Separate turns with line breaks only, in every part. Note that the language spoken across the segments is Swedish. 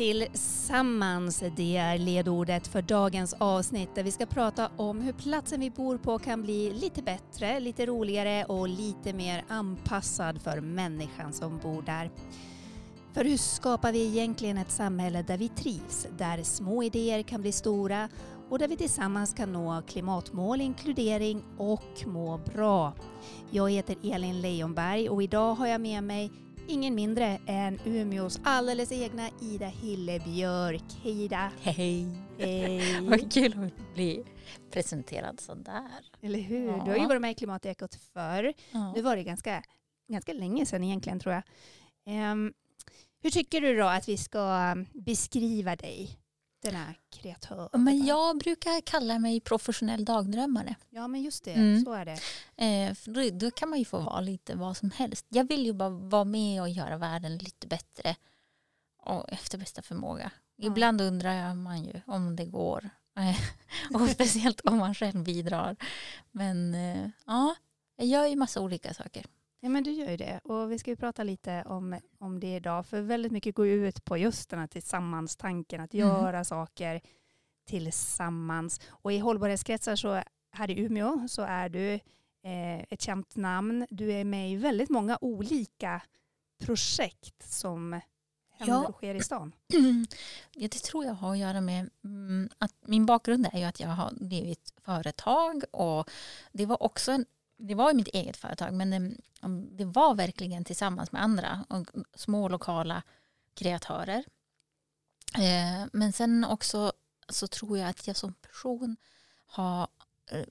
Tillsammans, det är ledordet för dagens avsnitt där vi ska prata om hur platsen vi bor på kan bli lite bättre, lite roligare och lite mer anpassad för människan som bor där. För hur skapar vi egentligen ett samhälle där vi trivs, där små idéer kan bli stora och där vi tillsammans kan nå klimatmål, inkludering och må bra? Jag heter Elin Leijonberg och idag har jag med mig ingen mindre än Umeås alldeles egna Ida Hillebjörk. Hej Ida!
Hej!
Hej!
Vad kul att bli presenterad sådär.
Eller hur?
Ja.
Du har ju varit med i Klimatekot förr.
Ja.
Nu var det ganska, ganska länge sedan egentligen tror jag. Ehm, hur tycker du då att vi ska beskriva dig? Denna kreatör.
Men jag brukar kalla mig professionell dagdrömmare.
Ja men just det,
Mm.
så är det.
Eh, då, kan man ju få vara lite vad som helst. Jag vill ju bara vara med och göra världen lite bättre och efter bästa förmåga.
Ja.
Ibland undrar man ju om det går. Och speciellt om man själv bidrar. Men eh, ja, jag gör ju massa olika saker.
Ja men du gör ju det och vi ska ju prata lite om, om det idag för väldigt mycket går ju ut på just den här tillsammans-tanken att
Mhm.
göra saker tillsammans. Och i hållbarhetskretsar så här i Umeå så är du eh, ett känt namn. Du är med i väldigt många olika projekt som händer
Ja.
och sker i stan.
Ja, det tror jag har att göra med mm, att min bakgrund är ju att jag har drivit företag och det var också en, det var ju mitt eget företag men ehm, det, det var verkligen tillsammans med andra och små lokala kreatörer. Eh, men sen också så tror jag att jag som person har eh,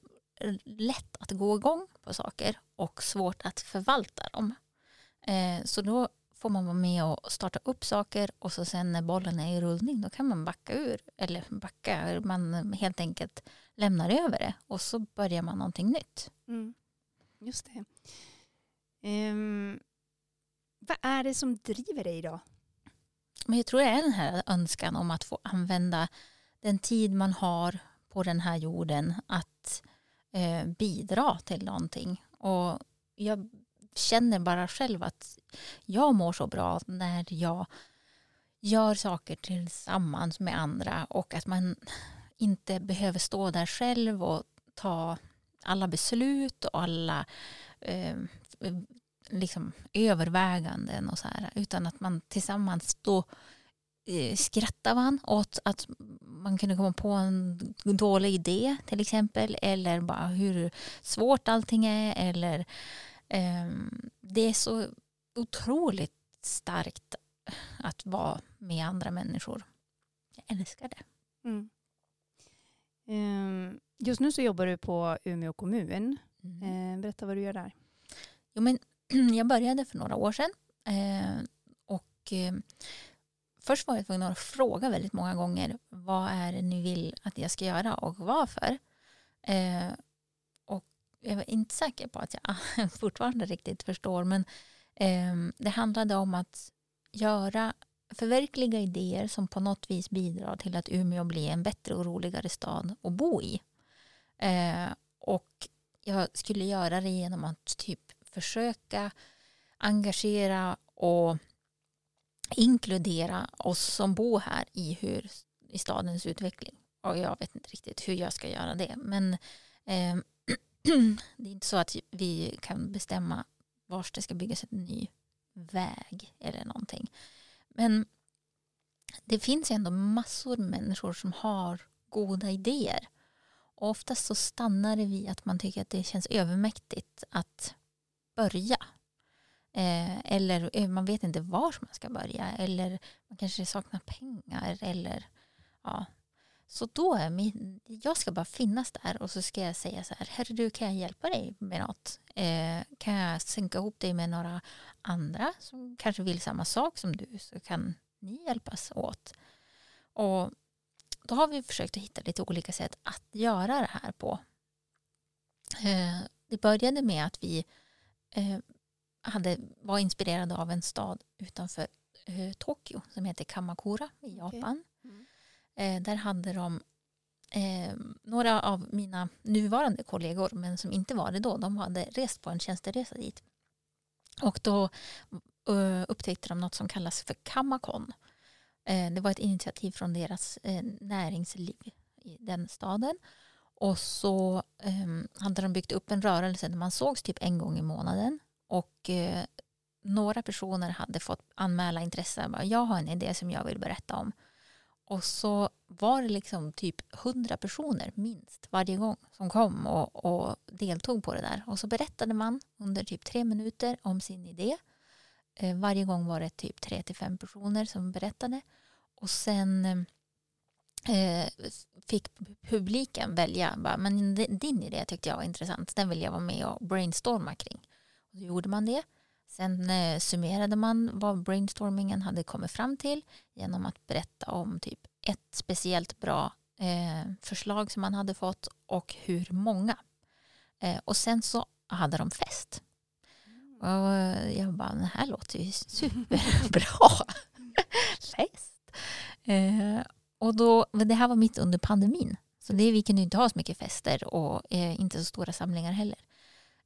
lätt att gå igång på saker och svårt att förvalta dem. Eh, så då får man vara med och starta upp saker och så sen när bollen är i rullning då kan man backa ur eller backa, man helt enkelt lämnar över det och så börjar man någonting nytt.
Mm. Just det. Um, vad är det som driver dig idag?
Men jag tror det är den här önskan om att få använda den tid man har på den här jorden att eh, bidra till någonting. Och jag känner bara själv att jag mår så bra när jag gör saker tillsammans med andra och att man inte behöver stå där själv och ta alla beslut och alla eh, liksom överväganden och så här utan att man tillsammans då eh, skrattar man åt att man kunde komma på en dålig idé till exempel eller bara hur svårt allting är eller eh, det är så otroligt starkt att vara med andra människor. Jag älskar det.
Mm. Ehm, just nu så jobbar du på Umeå kommun.
Mm.
Ehm, berätta vad du gör där.
Jo, men jag började för några år sedan. Eh, och, eh, först var jag tvungen att fråga väldigt många gånger vad är det ni vill att jag ska göra och varför. Eh, och jag var inte säker på att jag fortfarande riktigt förstår men eh, det handlade om att göra förverkliga idéer som på något vis bidrar till att Umeå blir en bättre och roligare stad att bo i. Eh, och jag skulle göra det genom att typ försöka engagera och inkludera oss som bor här i, hur, i stadens utveckling. Och jag vet inte riktigt hur jag ska göra det. Men eh, det är inte så att vi kan bestämma var det ska byggas en ny väg eller någonting. Men det finns ändå massor med människor som har goda idéer. Och oftast så stannar det vid att man tycker att det känns övermäktigt att börja. Eh, eller eh, man vet inte var man ska börja. Eller man kanske saknar pengar. Eller, ja. Så då är min, jag ska bara finnas där och så ska jag säga så här, herre du kan jag hjälpa dig med något? Eh, kan jag synka ihop dig med några andra som kanske vill samma sak som du så kan ni hjälpas åt. Och då har vi försökt att hitta lite olika sätt att göra det här på. Eh, det började med att vi eh, hade, var inspirerade av en stad utanför eh, Tokyo som heter Kamakura i Japan.
Mm.
Eh, där hade de eh, några av mina nuvarande kollegor men som inte var det då, de hade rest på en tjänsteresa dit. Och då eh, upptäckte de något som kallas för Kamakon. Eh, det var ett initiativ från deras eh, näringsliv i den staden. Och så ehm, hade de byggt upp en rörelse där man sågs typ en gång i månaden. Och eh, några personer hade fått anmäla intresse. Jag har en idé som jag vill berätta om. Och så var det liksom typ hundra personer minst varje gång som kom och, och, deltog på det där. Och så berättade man under typ tre minuter om sin idé. Eh, varje gång var det typ tre till fem personer som berättade. Och sen eh, eh fick publiken välja. Bara, men din idé tyckte jag var intressant. Den vill jag vara med och brainstorma kring. Och så gjorde man det. Sen eh, summerade man vad brainstormingen hade kommit fram till genom att berätta om typ ett speciellt bra eh, förslag som man hade fått och hur många. Eh, och sen så hade de fest. Och jag bara, det här låter ju superbra. fest. Eh, och då, det här var mitt under pandemin. Så det, vi kunde inte ha så mycket fester och eh, inte så stora samlingar heller.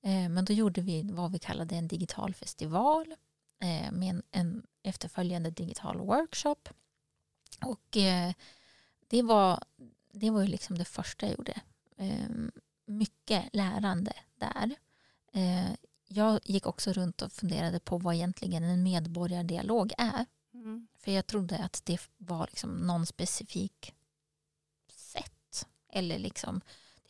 Eh, men då gjorde vi vad vi kallade en digital festival eh, med en, en efterföljande digital workshop. Och eh, det var, det var ju liksom det första jag gjorde. Mycket lärande där. Jag gick också runt och funderade på vad egentligen en medborgardialog är. Mm. För jag trodde att det var liksom någon specifik sätt. Eller liksom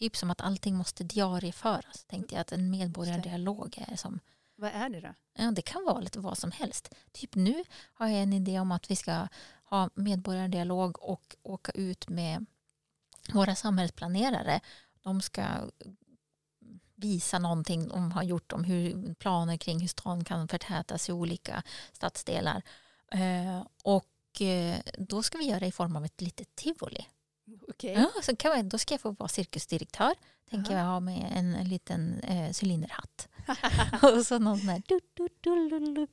Typ som att allting måste diarieföras. Tänkte jag att en medborgardialog är som...
Vad är det då?
Ja, det kan vara lite vad som helst. Typ nu har jag en idé om att vi ska ha medborgardialog och åka ut med våra samhällsplanerare. De ska visa någonting de har gjort om hur planer kring hur stan kan förtätas i olika stadsdelar. Eh, och eh, då ska vi göra det i form av ett litet tivoli.
Okay.
Ja, så kan jag, då ska jag få vara cirkusdirektör. Tänker jag ha med en, en liten eh, cylinderhatt. och så någon sån här... Du, du, du,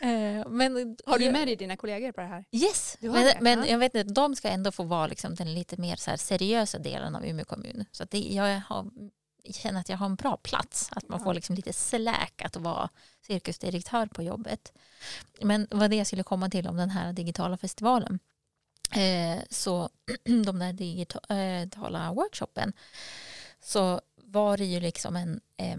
eh, men, har du med dig dina kollegor på det här?
Yes, men, men jag vet inte, de ska ändå få vara liksom den lite mer så här seriösa delen av Umeå kommun. Så det, jag, har, känner att jag har en bra plats. Att man får liksom lite släk att vara cirkusdirektör på jobbet. Men vad det jag skulle komma till om den här digitala festivalen eh, så de där digitala workshopen så var det ju liksom en eh,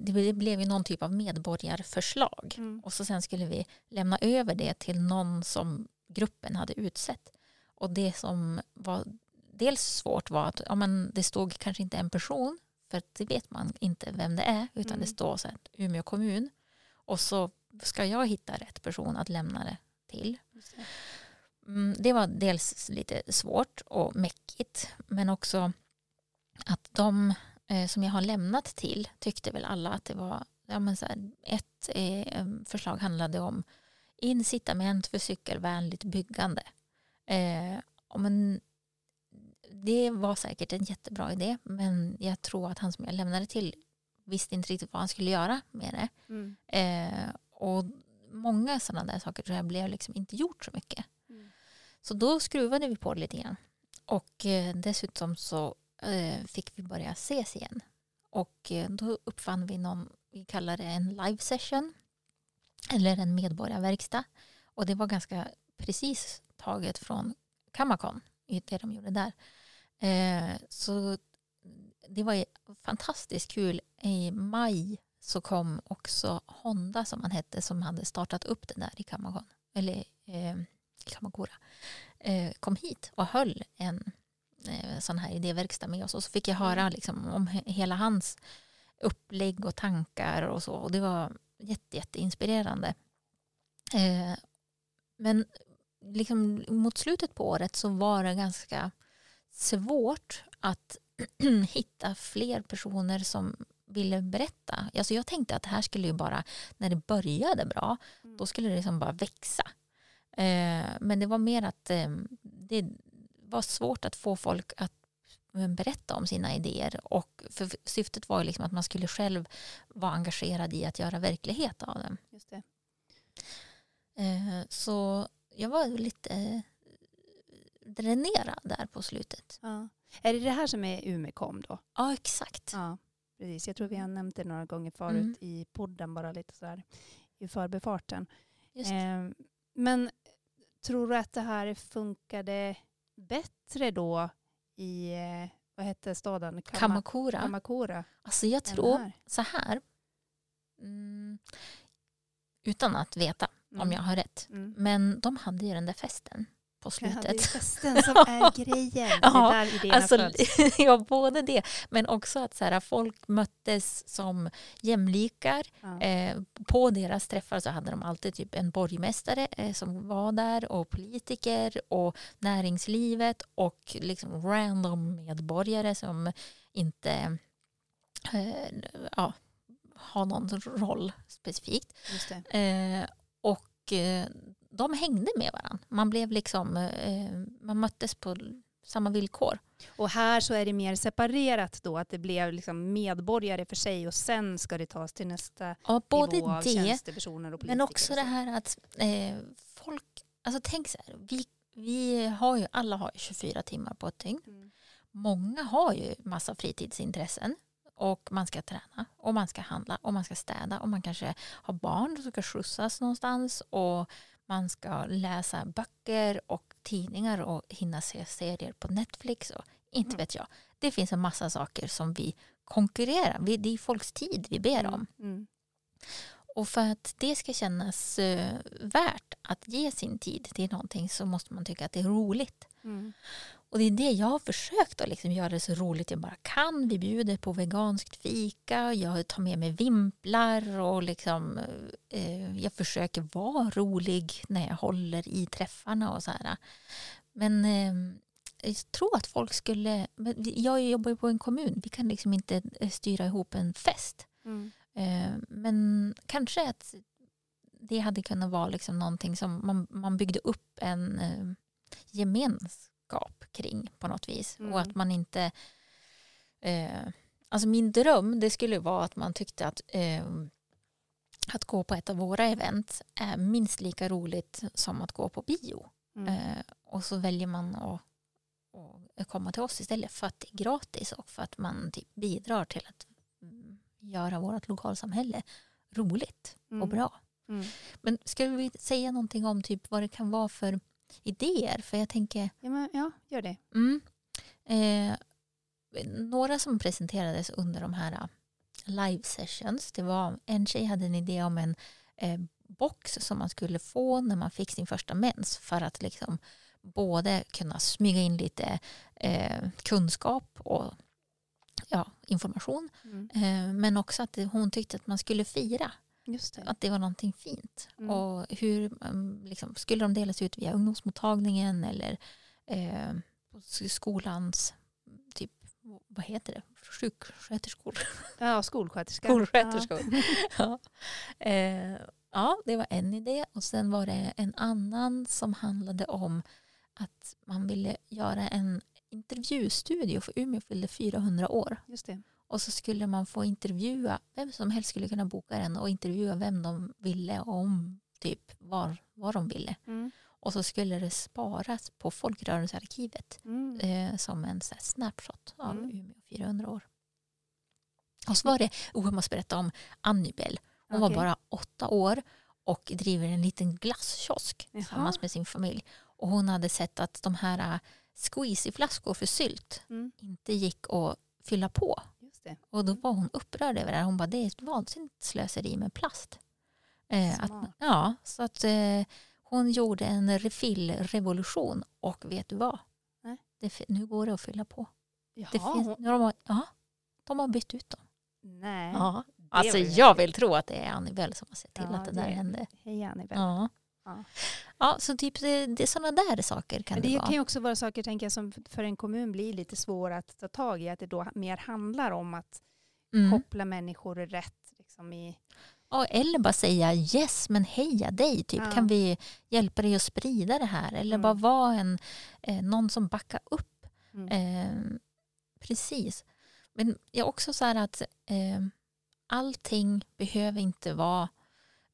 det blev ju någon typ av medborgarförslag mm. och så sen skulle vi lämna över det till någon som gruppen hade utsett. Och det som var dels svårt var att ja, men det stod kanske inte en person för det vet man inte vem det är utan mm. det står så här, Umeå kommun och så ska jag hitta rätt person att lämna det till. Mm, det var dels lite svårt och mäckigt men också att de eh, som jag har lämnat till tyckte väl alla att det var ja, men så här, ett eh, förslag handlade om incitament för cykelvänligt byggande. Eh, men det var säkert en jättebra idé men jag tror att han som jag lämnade till visste inte riktigt vad han skulle göra med det. Mm. Eh, och många sådana där saker tror jag blev liksom inte gjort så mycket. Så då skruvade vi på det lite grann. Och eh, dessutom så eh, fick vi börja ses igen. Och eh, då uppfann vi någon, vi kallar det en live session. Eller en medborgarverkstad. Och det var ganska precis taget från Kamakon, det de gjorde där. Eh, så det var fantastiskt kul. I maj så kom också Honda som han hette som hade startat upp det där i Kamakon. Eller eh, Kamakura, eh, kom hit och höll en eh, sån här idéverkstad med oss. Och så fick jag höra mm. liksom, om hela hans upplägg och tankar och så. Och det var jätte, jätteinspirerande. Eh, men liksom, mot slutet på året så var det ganska svårt att hitta fler personer som ville berätta. Alltså jag tänkte att det här skulle ju bara, när det började bra, mm. då skulle det liksom bara växa. Eh, men det var mer att eh, det var svårt att få folk att eh, berätta om sina idéer och syftet var liksom att man skulle själv vara engagerad i att göra verklighet av dem.
Just det.
Så jag var lite dränerad där på slutet.
Ja. Är det det här som är Umekom då?
Ja, exakt.
Ja, precis. Jag tror vi har nämnt det några gånger förut mm. i podden, bara lite så här i förbifarten.
just.
Eh, men tror du att det här funkade bättre då i, eh, vad hette staden? Kama-
Kamakura.
Kamakura.
Alltså jag tror
här?
så här. Mm, utan att veta om
Mm.
jag har rätt.
Mm.
Men de hade ju den där festen på
Ja, det är
slutet.
festen som är grejen.
Ja,
det är där
Alltså,
föds.
ja, både det, men också att så här, folk möttes som jämlikar.
Ja.
Eh, på deras träffar så hade de alltid typ en borgmästare eh, som var där och politiker och näringslivet och liksom random medborgare som inte eh, ja, har någon roll specifikt.
Just det.
Eh, och eh, de hängde med varandra. Man blev liksom, eh, man möttes på samma villkor.
Och här så är det mer separerat då, att det blev liksom medborgare för sig och sen ska det tas till nästa
Ja, både
nivå av
det,
tjänstepersoner och politiker.
men också det här att eh, folk, alltså tänk så här, vi, vi har ju, alla har ju 24 timmar på ett dygn.
Mm.
Många har ju massa fritidsintressen och man ska träna och man ska handla och man ska städa och man kanske har barn som ska skjutsas någonstans och man ska läsa böcker och tidningar och hinna se serier på Netflix och inte
Mm.
vet jag. Det finns en massa saker som vi konkurrerar vi, Det är folks tid vi ber om.
Mm.
Och för att det ska kännas eh, värt att ge sin tid till någonting så måste man tycka att det är roligt.
Mm.
Och det är det jag har försökt att liksom göra det så roligt jag bara kan. Vi bjuder på veganskt fika, jag tar med mig vimplar och liksom, eh, jag försöker vara rolig när jag håller i träffarna och så här. Men eh, jag tror att folk skulle, jag jobbar ju på en kommun, vi kan liksom inte eh, styra ihop en fest.
Mm.
Eh, men kanske att det hade kunnat vara liksom någonting som man, man byggde upp en eh, gemenskap kring på något vis.
Mm.
Och att man inte... Eh, alltså min dröm det skulle vara att man tyckte att eh, att gå på ett av våra event är minst lika roligt som att gå på bio.
Mm.
Eh, och så väljer man att, att komma till oss istället för att det är gratis och för att man typ bidrar till att mm, göra vårt lokalsamhälle roligt och
Mm.
bra.
Mm.
Men ska vi säga någonting om typ vad det kan vara för idéer? För jag tänker,
Ja, men, ja, gör det.
mm, eh, några som presenterades under de här eh, live sessions, det var en tjej hade en idé om en eh, box som man skulle få när man fick sin första mens för att liksom både kunna smyga in lite eh, kunskap och ja, information
Mm.
eh, men också att hon tyckte att man skulle fira
Just det.
att det var någonting fint.
Mm.
Och hur um, liksom, skulle de delas ut via ungdomsmottagningen eller eh, skolans typ, vad heter det, sjuksköterskor?
Ja, skolsköterska.
Skolsköterskor. ja. Eh, ja, det var en idé och sen var det en annan som handlade om att man ville göra en intervjustudio för Umeå fyllde 400 år.
Ja, just det.
Och så skulle man få intervjua, vem som helst skulle kunna boka den och intervjua vem de ville om typ var, vad de ville.
Mm.
Och så skulle det sparas på Folkrörelsearkivet
Mm.
eh, som en så här snapshot av
Mm.
Umeå 400 år. Och så var det, oh, jag måste berätta om Annibel. Hon var
Okej.
bara åtta år och driver en liten glasskiosk
Jaha.
tillsammans med sin familj. Och hon hade sett att de här äh, squeezy-flaskor för sylt
Mm.
inte gick att fylla på.
Det.
Och då var hon upprörd över det här. Hon bara, det är ett vansinnigt slöseri med plast. Eh, att, ja, så att eh, hon gjorde en refillrevolution och vet du vad?
Nej.
Det, nu går det att fylla på.
Jaha,
Det finns,
hon-
nu har de, ja, de har bytt ut dem.
Nej.
Ja. Alltså jag vill tro att det är Annibel som har sett till
Ja,
att det där
det-
hände.
Hej Annibel.
Ja.
Ja.
Ja, så typ det, det är sådana där saker kan det,
det
vara.
kan ju också vara saker tänker jag, som för en kommun blir lite svåra att ta tag i. Att det då mer handlar om att
Mm.
koppla människor rätt. Liksom i,
Ja, eller bara säga yes men heja dig. Typ.
Ja.
Kan vi hjälpa dig att sprida det här? Eller
Mm.
bara vara en, eh, någon som backar upp.
mm.
Eh, precis. Men jag är också så här att eh, allting behöver inte vara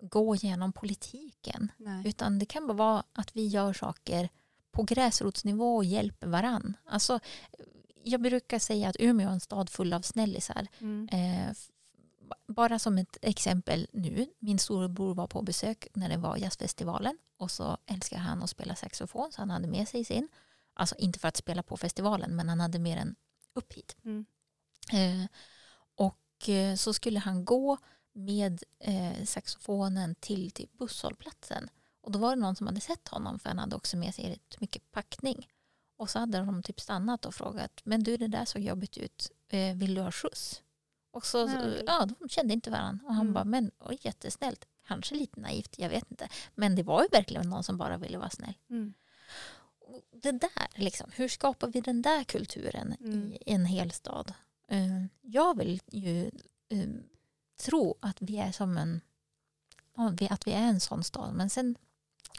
gå genom politiken.
Nej.
Utan det kan bara vara att vi gör saker på gräsrotsnivå och hjälper varann. Alltså, jag brukar säga att Umeå är en stad full av snällisar.
Mm.
Eh, bara som ett exempel nu. Min storebror var på besök när det var jazzfestivalen och så älskar han att spela saxofon så han hade med sig sin. Alltså inte för att spela på festivalen men han hade med den upp hit.
Mm.
Eh, och eh, så skulle han gå med eh, saxofonen till typ busshållplatsen. Och då var det någon som hade sett honom för han hade också med sig rätt mycket packning. Och så hade de typ stannat och frågat men du det där såg jobbigt ut, eh, vill du ha skjuts? Och så,
Nej.
ja, de kände inte varandra. Och han
Mm.
bara, men oj, jättesnällt. Kanske lite naivt, jag vet inte. Men det var ju verkligen någon som bara ville vara snäll.
Mm.
Och Det där, liksom, hur skapar vi den där kulturen
Mm.
i en hel stad? Eh, Jag vill ju eh, tro att vi är som en att vi är en sån stad. Men sen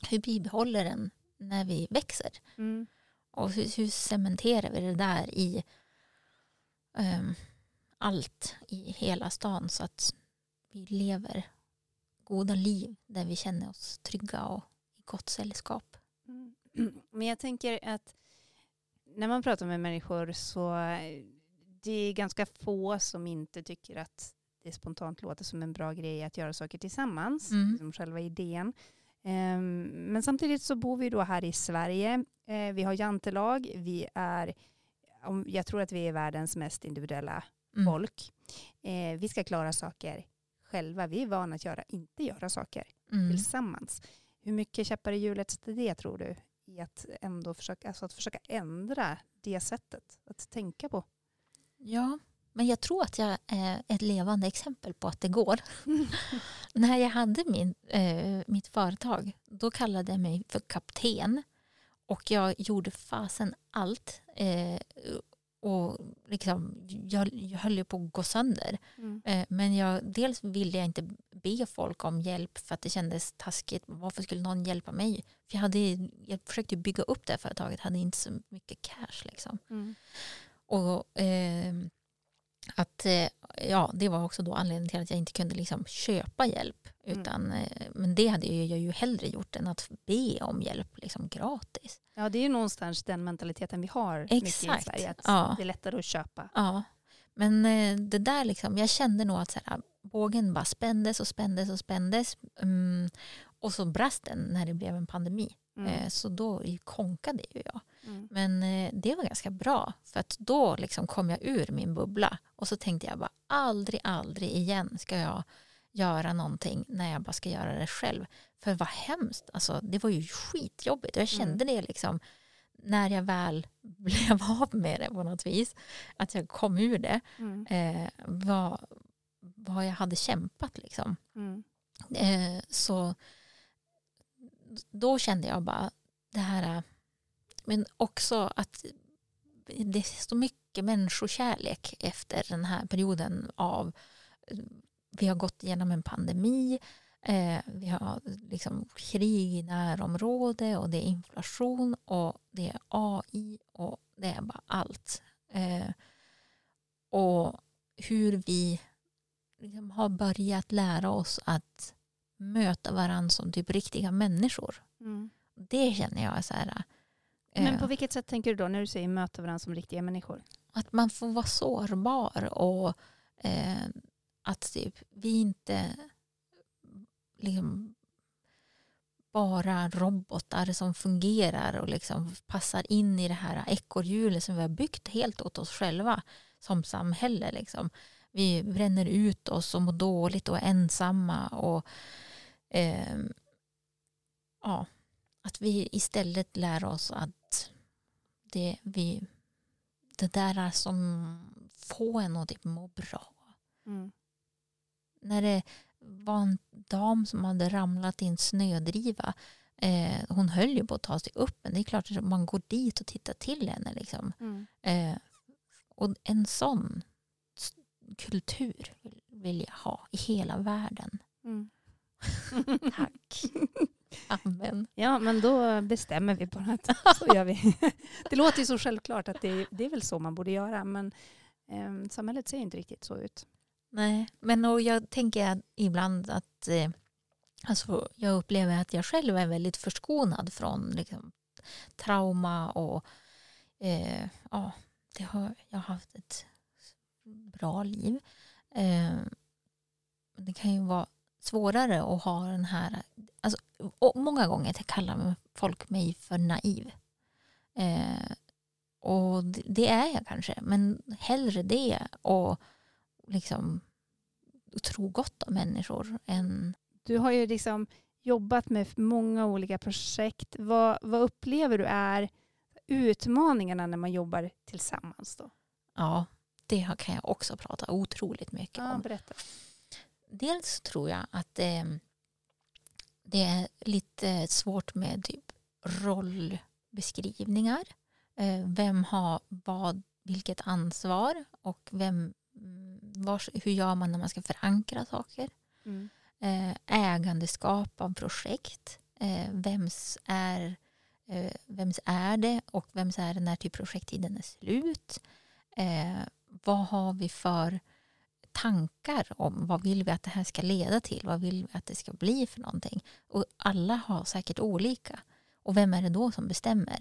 hur bibehåller den när vi växer?
Mm.
Och hur, hur cementerar vi det där i ehm, allt i hela stan så att vi lever goda liv där vi känner oss trygga och i gott sällskap.
Mm. Men jag tänker att när man pratar med människor så eh, det är ganska få som inte tycker att det spontant låter som en bra grej att göra saker tillsammans,
Mm.
som själva idén. Ehm, Men samtidigt så bor vi då här i Sverige. Eh, Vi har jantelag, vi är, om- jag tror att vi är världens mest individuella
Mm.
folk. Eh, Vi ska klara saker själva. Vi är vana att göra, inte göra saker
Mm.
tillsammans. Hur mycket käppar i hjulet sätter det tror du? I att ändå försöka, alltså att försöka ändra det sättet att tänka på.
Ja, men jag tror att jag är ett levande exempel på att det går. När jag hade min, eh, mitt företag då kallade jag mig för kapten och jag gjorde fasen allt. Eh, och liksom, jag, jag höll ju på att gå sönder.
Mm.
Eh, men jag, dels ville jag inte be folk om hjälp för att det kändes taskigt. Varför skulle någon hjälpa mig? För jag, hade, jag försökte bygga upp det här företaget, hade inte så mycket cash. Liksom.
Mm.
Och eh, att, eh, ja, det var också då anledningen till att jag inte kunde liksom köpa hjälp.
Mm.
Utan, eh, men det hade jag ju hellre gjort än att be om hjälp liksom gratis.
Ja, det är ju någonstans den mentaliteten vi har mycket i
Exakt.
Sverige. Att
Ja.
Det är lättare att köpa.
Ja, men eh, det där liksom, jag kände nog att så här, bågen bara spändes och spändes och spändes. Mm, och så brast den när det blev en pandemi.
Mm.
Eh, så då konkade ju jag.
Mm.
Men eh, det var ganska bra för att då liksom kom jag ur min bubbla och så tänkte jag bara aldrig, aldrig igen ska jag göra någonting när jag bara ska göra det själv. För vad hemskt, alltså, det var ju skitjobbigt. Jag kände det liksom när jag väl blev av med det på något vis, att jag kom ur det,
Mm.
eh, vad, vad jag hade kämpat liksom.
Mm.
Eh, så då kände jag bara det här, äh, men också att det är så mycket människokärlek efter den här perioden av, eh, vi har gått igenom en pandemi, eh, vi har liksom krig i närområde och det är inflation och det är AI och det är bara allt. Eh, och hur vi liksom har börjat lära oss att möta varandra som typ riktiga människor.
Mm.
Det känner jag så här.
Men
eh,
på vilket sätt tänker du då när du säger möta varandra som riktiga människor?
Att man får vara sårbar och eh, att typ, vi inte liksom bara robotar som fungerar och liksom passar in i det här ekorrhjulet som vi har byggt helt åt oss själva som samhälle. Liksom. Vi bränner ut oss och mår dåligt och är ensamma. Och, ehm, ja, att vi istället lär oss att det, vi, det där är som får en att typ må bra.
Mm.
När det var en dam som hade ramlat i en snödriva. Eh, hon höll ju på att ta sig upp men det är klart att man går dit och tittar till henne. Liksom.
Mm.
Eh, och en sån kultur vill, vill jag ha i hela världen.
Mm.
Tack. Amen.
Ja, men då bestämmer vi bara att så gör vi. Det låter ju så självklart att det, det är väl så man borde göra, men eh, samhället ser inte riktigt så ut.
Nej, men och jag tänker ibland att eh, alltså, jag upplever att jag själv är väldigt förskonad från liksom, trauma och eh, ja, det har, jag har haft ett bra liv. Eh, det kan ju vara svårare att ha den här... Alltså, många gånger kallar folk mig för naiv. Eh, och det är jag kanske, men hellre det och liksom tro gott om människor än...
Du har ju liksom jobbat med många olika projekt. Vad, vad upplever du är utmaningarna när man jobbar tillsammans? Då?
Ja, det kan jag också prata otroligt mycket
ja,
om.
Berätta.
Dels tror jag att eh, det är lite svårt med typ rollbeskrivningar. Eh, vem har vad, vilket ansvar och vem, mm, vars, hur gör man när man ska förankra saker. Mm. Eh, ägandeskap av projekt. Eh, vems, är, vems är det och vems är det när typ projekttiden är slut. Vad har vi för tankar om vad vill vi att det här ska leda till? Vad vill vi att det ska bli för någonting? Och alla har säkert olika. Och vem är det då som bestämmer?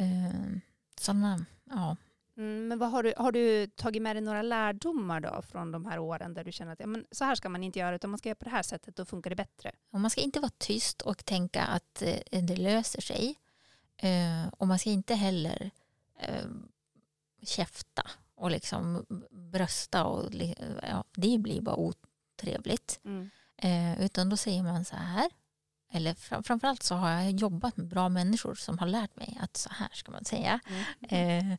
Uh, sådana, ja.
Mm, men vad har, du, har du tagit med dig några lärdomar då från de här åren där du känner att ja, men så här ska man inte göra utan man ska göra på det här sättet då funkar det bättre?
Och man ska inte vara tyst och tänka att eh, det löser sig. Uh, och man ska inte heller uh, käfta och liksom brösta och ja, det blir bara otrevligt. Mm. Eh, utan då säger man så här. Eller fram, framförallt så har jag jobbat med bra människor som har lärt mig att så här ska man säga. Mm. Eh,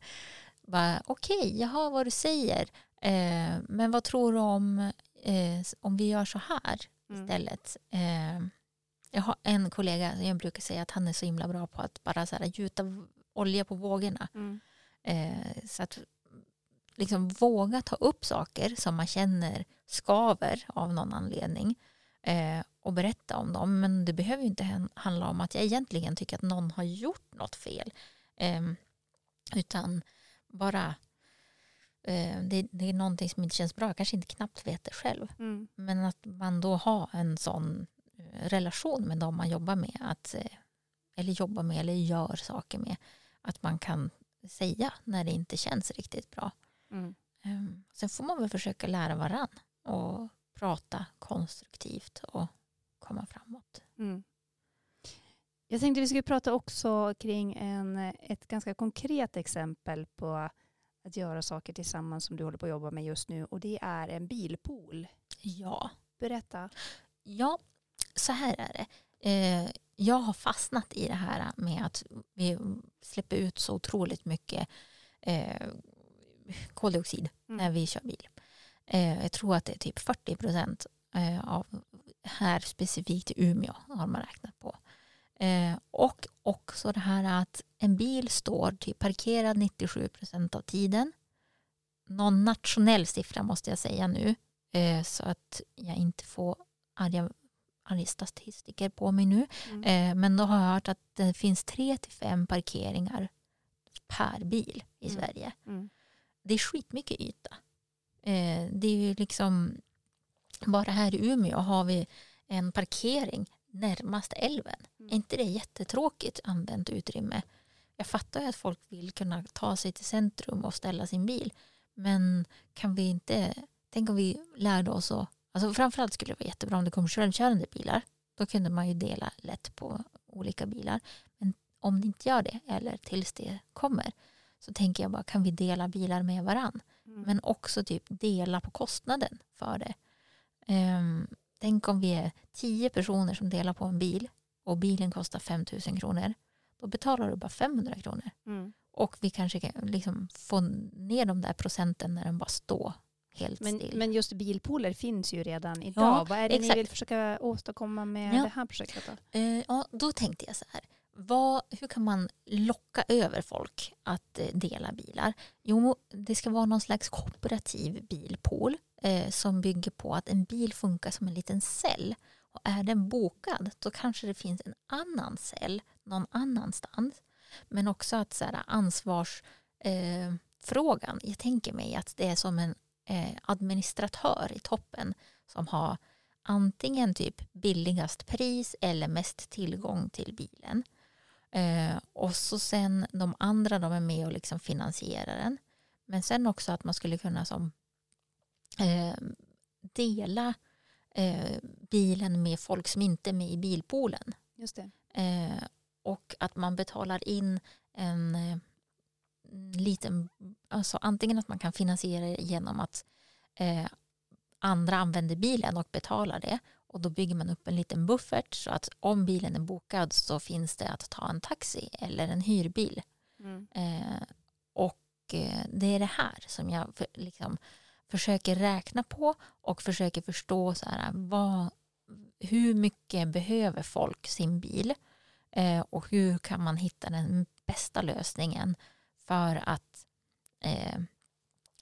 Okej, okay, jag hör vad du säger. Eh, men vad tror du om eh, om vi gör så här mm. istället? Eh, jag har en kollega, jag brukar säga att han är så himla bra på att bara så här, gjuta olja på vågorna. Mm. Eh, så att liksom våga ta upp saker som man känner skaver av någon anledning eh, och berätta om dem. Men det behöver inte handla om att jag egentligen tycker att någon har gjort något fel. Eh, utan bara eh, det, det, är någonting som inte känns bra. Jag kanske inte knappt vet det själv. Mm. Men att man då har en sån eh, relation med dem man jobbar med. Att, eh, eller jobbar med eller gör saker med. Att man kan säga när det inte känns riktigt bra. Mm. Um, sen får man väl försöka lära varann och prata konstruktivt och komma framåt. Mm.
Jag tänkte vi skulle prata också kring en, ett ganska konkret exempel på att göra saker tillsammans som du håller på att jobba med just nu och det är en bilpool.
Ja.
Berätta.
Ja, så här är det. Eh, jag har fastnat i det här med att vi släpper ut så otroligt mycket eh, koldioxid mm. när vi kör bil. Eh, jag tror att det är typ 40 procent eh, av här specifikt i Umeå har man räknat på. Eh, och också det här att en bil står typ parkerad 97 procent av tiden. Någon nationell siffra måste jag säga nu eh, så att jag inte får arga, arga statistiker på mig nu. Mm. Eh, men då har jag hört att det finns tre till fem parkeringar per bil i mm. Sverige. Mm det är skitmycket yta. Eh, det är ju liksom, bara här i Umeå har vi en parkering närmast älven. Mm. Är inte det jättetråkigt använt utrymme? Jag fattar ju att folk vill kunna ta sig till centrum och ställa sin bil. Men kan vi inte, tänk om vi lärde oss att, alltså framförallt skulle det vara jättebra om det kom självkörande bilar. Då kunde man ju dela lätt på olika bilar. Men om det inte gör det, eller tills det kommer, så tänker jag bara kan vi dela bilar med varann? Mm. Men också typ dela på kostnaden för det. Um, tänk om vi är tio personer som delar på en bil och bilen kostar 5 000 kronor. Då betalar du bara 500 kronor. Mm. Och vi kanske kan liksom få ner de där procenten när den bara står helt
men,
still.
Men just bilpooler finns ju redan idag. Ja, Vad är det exakt. ni vill försöka åstadkomma med ja. det här projektet?
Då? Uh, ja, då tänkte jag så här vad, hur kan man locka över folk att eh, dela bilar? Jo, det ska vara någon slags kooperativ bilpool eh, som bygger på att en bil funkar som en liten cell. Och är den bokad då kanske det finns en annan cell någon annanstans. Men också att så här, ansvarsfrågan, eh, jag tänker mig att det är som en eh, administratör i toppen som har antingen typ billigast pris eller mest tillgång till bilen. Eh, och så sen de andra de är med och liksom finansierar den. Men sen också att man skulle kunna som eh, dela eh, bilen med folk som inte är med i bilpoolen.
Just.
Eh, och att man betalar in en eh, liten, alltså antingen att man kan finansiera det genom att eh, andra använder bilen och betalar det och då bygger man upp en liten buffert så att om bilen är bokad så finns det att ta en taxi eller en hyrbil.
Mm.
Eh, och eh, det är det här som jag för, liksom, försöker räkna på och försöker förstå så här, vad, hur mycket behöver folk sin bil eh, och hur kan man hitta den bästa lösningen för att eh,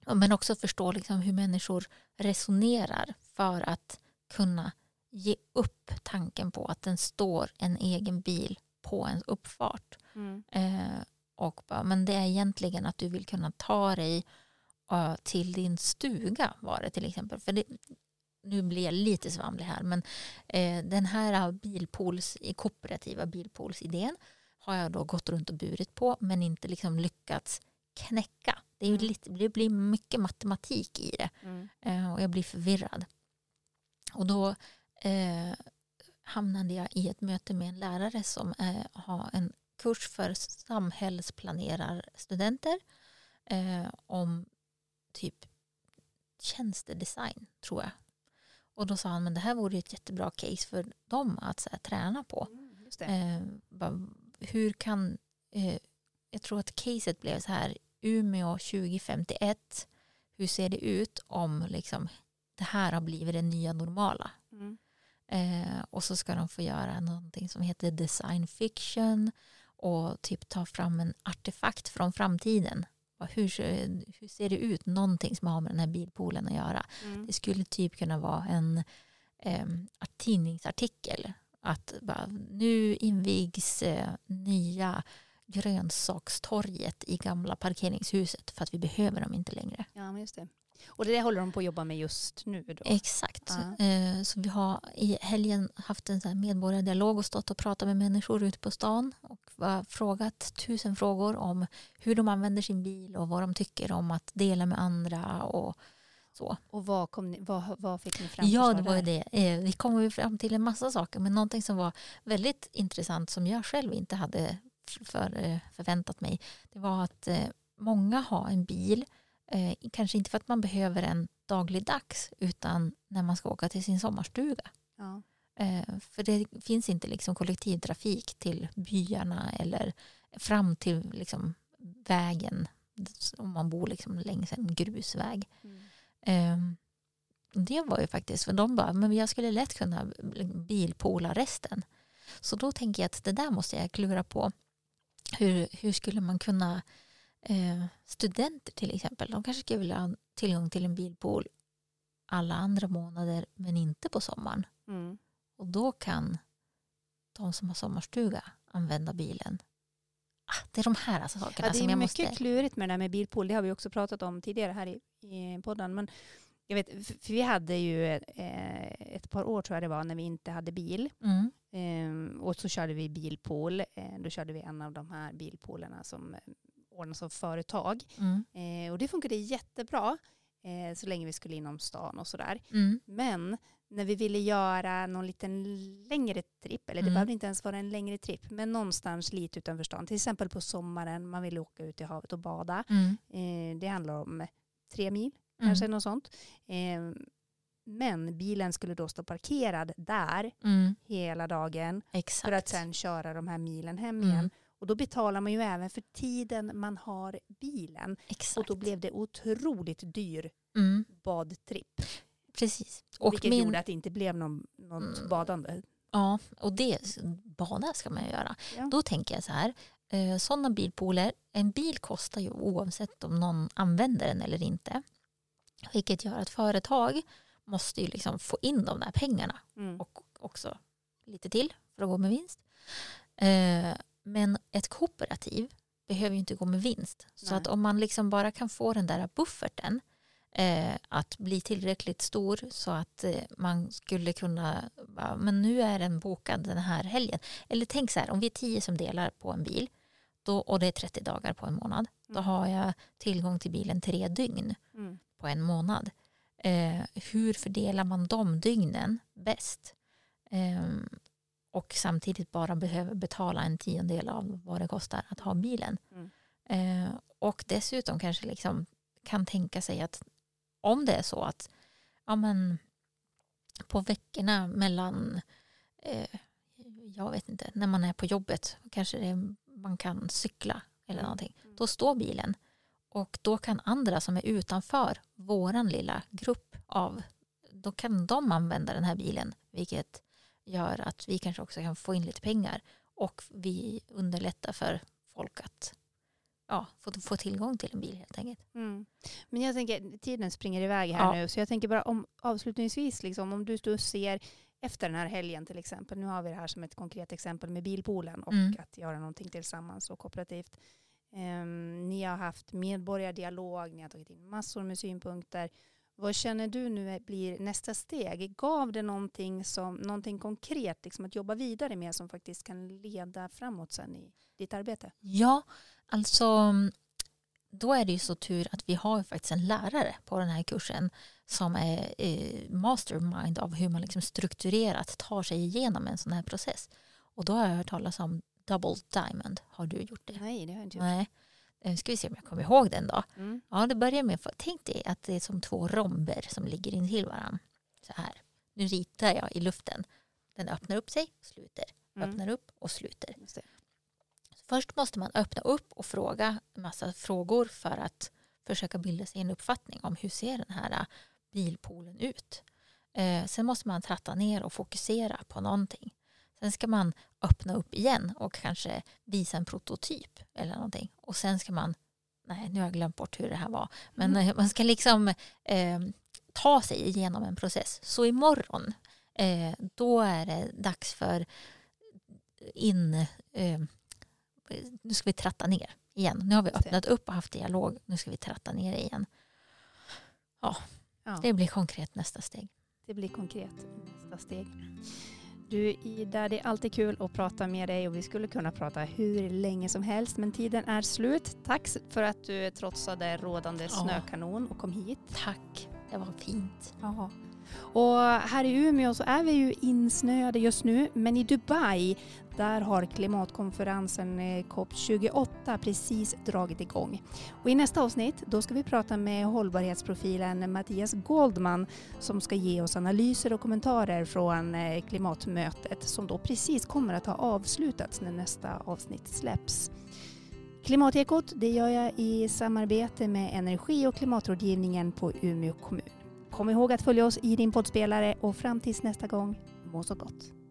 men också förstå liksom hur människor resonerar för att kunna ge upp tanken på att den står en egen bil på en uppfart.
Mm.
Eh, och bara, men det är egentligen att du vill kunna ta dig uh, till din stuga var det till exempel. För det, nu blir jag lite svamlig här men eh, den här bilpools, kooperativa bilpoolsidén har jag då gått runt och burit på men inte liksom lyckats knäcka. Det, är ju
Mm.
lite, det blir mycket matematik i det
Mm.
eh, och jag blir förvirrad. Och då eh, hamnade jag i ett möte med en lärare som eh, har en kurs för samhällsplanerarstudenter eh, om typ tjänstedesign tror jag. Och då sa han men det här vore ett jättebra case för dem att så här, träna på.
Mm, det.
Eh, bara, hur kan, eh, jag tror att caset blev så här, Umeå 2051, hur ser det ut om liksom, det här har blivit det nya normala? Eh, och så ska de få göra någonting som heter design fiction och typ ta fram en artefakt från framtiden. Hur, ser- hur ser det ut? Någonting som har med den här bilpoolen att göra.
Mm.
Det skulle typ kunna vara en eh, tidningsartikel. Att bara, nu invigs eh, nya grönsakstorget i gamla parkeringshuset för att vi behöver dem inte längre.
Ja, men just det. Och det håller de på att jobba med just nu då?
Exakt. Eh, så vi har i helgen haft en så medborgardialog och stått och pratat med människor ute på stan och frågat tusen frågor om hur de använder sin bil och vad de tycker om att dela med andra och så.
Och vad, kom ni, vad, vad fick ni fram
Ja, det var ju det. Eh, Vi kom fram till en massa saker men någonting som var väldigt intressant som jag själv inte hade för, eh, förväntat mig det var att många har en bil eh, kanske inte för att man behöver en dagligdags utan när man ska åka till sin sommarstuga.
Ja.
Eh, För det finns inte liksom kollektivtrafik till byarna eller fram till liksom vägen om man bor liksom längs en grusväg.
Mm.
Ehm, Det var ju faktiskt, för de bara, men jag skulle lätt kunna bilpoola resten. Så då tänker jag att det där måste jag klura på. Hur, hur skulle man kunna, eh, studenter till exempel, de kanske skulle vilja ha tillgång till en bilpool alla andra månader men inte på sommaren.
Mm.
Och då kan de som har sommarstuga använda bilen. Ah, det är de här alltså sakerna
Ja, det
som
är
jag
mycket
måste...
klurigt med det där med bilpool. Det har vi också pratat om tidigare här i, i podden. Men jag vet, för vi hade ju eh, ett par år tror jag det var när vi inte hade bil.
Mm,
Ehm, och så körde vi bilpool. Eh, då körde vi en av de här bilpoolerna som ordnas av företag.
mm,
Eh, och det funkade jättebra eh, så länge vi skulle inom stan och sådär.
mm,
Men när vi ville göra någon liten längre tripp, eller det
Mm.
behövde inte ens vara en längre tripp, men någonstans lite utanför stan, till exempel på sommaren, man vill åka ut i havet och bada.
mm,
Eh, det handlar om tre mil,
mm,
kanske något sånt. Eh, men bilen skulle då stå parkerad där
mm,
hela dagen
exakt.
för att sen köra de här milen hem
Mm.
Och då betalar man ju även för tiden man har bilen.
Exakt.
Och då blev det otroligt dyr
mm,
badtripp.
precis. Och
vilket
min,
gjorde att det inte blev någon, något
Mm.
badande.
Ja, och det, bada ska man ju göra.
Ja.
Då tänker jag så här, eh, sådana bilpooler, en bil kostar ju oavsett om någon använder den eller inte. Vilket gör att företag måste ju liksom få in de där pengarna
Mm.
och också lite till för att gå med vinst. Eh, men ett kooperativ behöver ju inte gå med vinst. Så
Nej.
att om man liksom bara kan få den där bufferten eh, att bli tillräckligt stor så att eh, man skulle kunna, men nu är den bokad den här helgen. Eller tänk så här, om vi är tio som delar på en bil då, och det är 30 dagar på en månad, då
Mm.
har jag tillgång till bilen tre dygn
Mm.
på en månad. Eh, hur fördelar man de dygnen bäst? Eh, och samtidigt bara behöver betala en tiondel av vad det kostar att ha bilen.
Mm.
Eh, och dessutom kanske liksom kan tänka sig att om det är så att ja, men, på veckorna mellan eh, jag vet inte, när man är på jobbet kanske det, man kan cykla eller
Mm.
någonting. Då står bilen och då kan andra som är utanför våran lilla grupp av, då kan de använda den här bilen vilket gör att vi kanske också kan få in lite pengar och vi underlättar för folk att ja, få, få tillgång till en bil helt enkelt.
Mm. Men jag tänker, tiden springer iväg här
Ja.
nu, så jag tänker bara om avslutningsvis, liksom, om du då ser efter den här helgen till exempel, nu har vi det här som ett konkret exempel med bilpoolen och
Mm.
att göra någonting tillsammans och kooperativt. Ehm, ni har haft medborgardialog, ni har tagit in massor med synpunkter. Vad känner du nu blir nästa steg? Gav det någonting, som, någonting konkret liksom, att jobba vidare med som faktiskt kan leda framåt sen i ditt arbete?
Ja, alltså då är det ju så tur att vi har faktiskt en lärare på den här kursen som är eh, mastermind av hur man liksom strukturerat tar sig igenom en sån här process. Och då har jag hört talas om double diamond. Har du gjort det?
Nej, det har jag inte gjort.
Nej. Eh, Ska vi se om jag kommer ihåg den då.
Mm.
Ja, det börjar med, tänk dig att det är som två romber som ligger intill varandra. Så här. Nu ritar jag i luften. Den öppnar upp sig, sluter.
Mm.
Öppnar upp och sluter. Först måste man öppna upp och fråga en massa frågor för att försöka bilda sig en uppfattning om hur ser den här äh, bilpoolen ut. Eh, sen måste man tratta ner och fokusera på någonting. Sen ska man öppna upp igen och kanske visa en prototyp eller någonting. Och sen ska man, nej nu har jag glömt bort hur det här var, men eh, man ska liksom eh, ta sig igenom en process. Så imorgon, eh, då är det dags för in, eh, nu ska vi tratta ner igen. Nu har vi öppnat upp och haft dialog, nu ska vi tratta ner igen.
Ja.
Det blir konkret nästa steg.
Det blir konkret nästa steg. Du Ida, det är alltid kul att prata med dig och vi skulle kunna prata hur länge som helst men tiden är slut. Tack för att du trotsade rådande snökanon och kom hit.
Tack, det var fint.
Ja. Och här i Umeå så är vi ju insnöade just nu men i Dubai där har klimatkonferensen eh, COP28 precis dragit igång. Och I nästa avsnitt då ska vi prata med hållbarhetsprofilen Mattias Goldman som ska ge oss analyser och kommentarer från eh, klimatmötet som då precis kommer att ha avslutats när nästa avsnitt släpps. Klimatekot det gör jag i samarbete med energi och klimatrådgivningen på Umeå kommun. Kom ihåg att följa oss i din poddspelare och fram tills nästa gång, må så gott.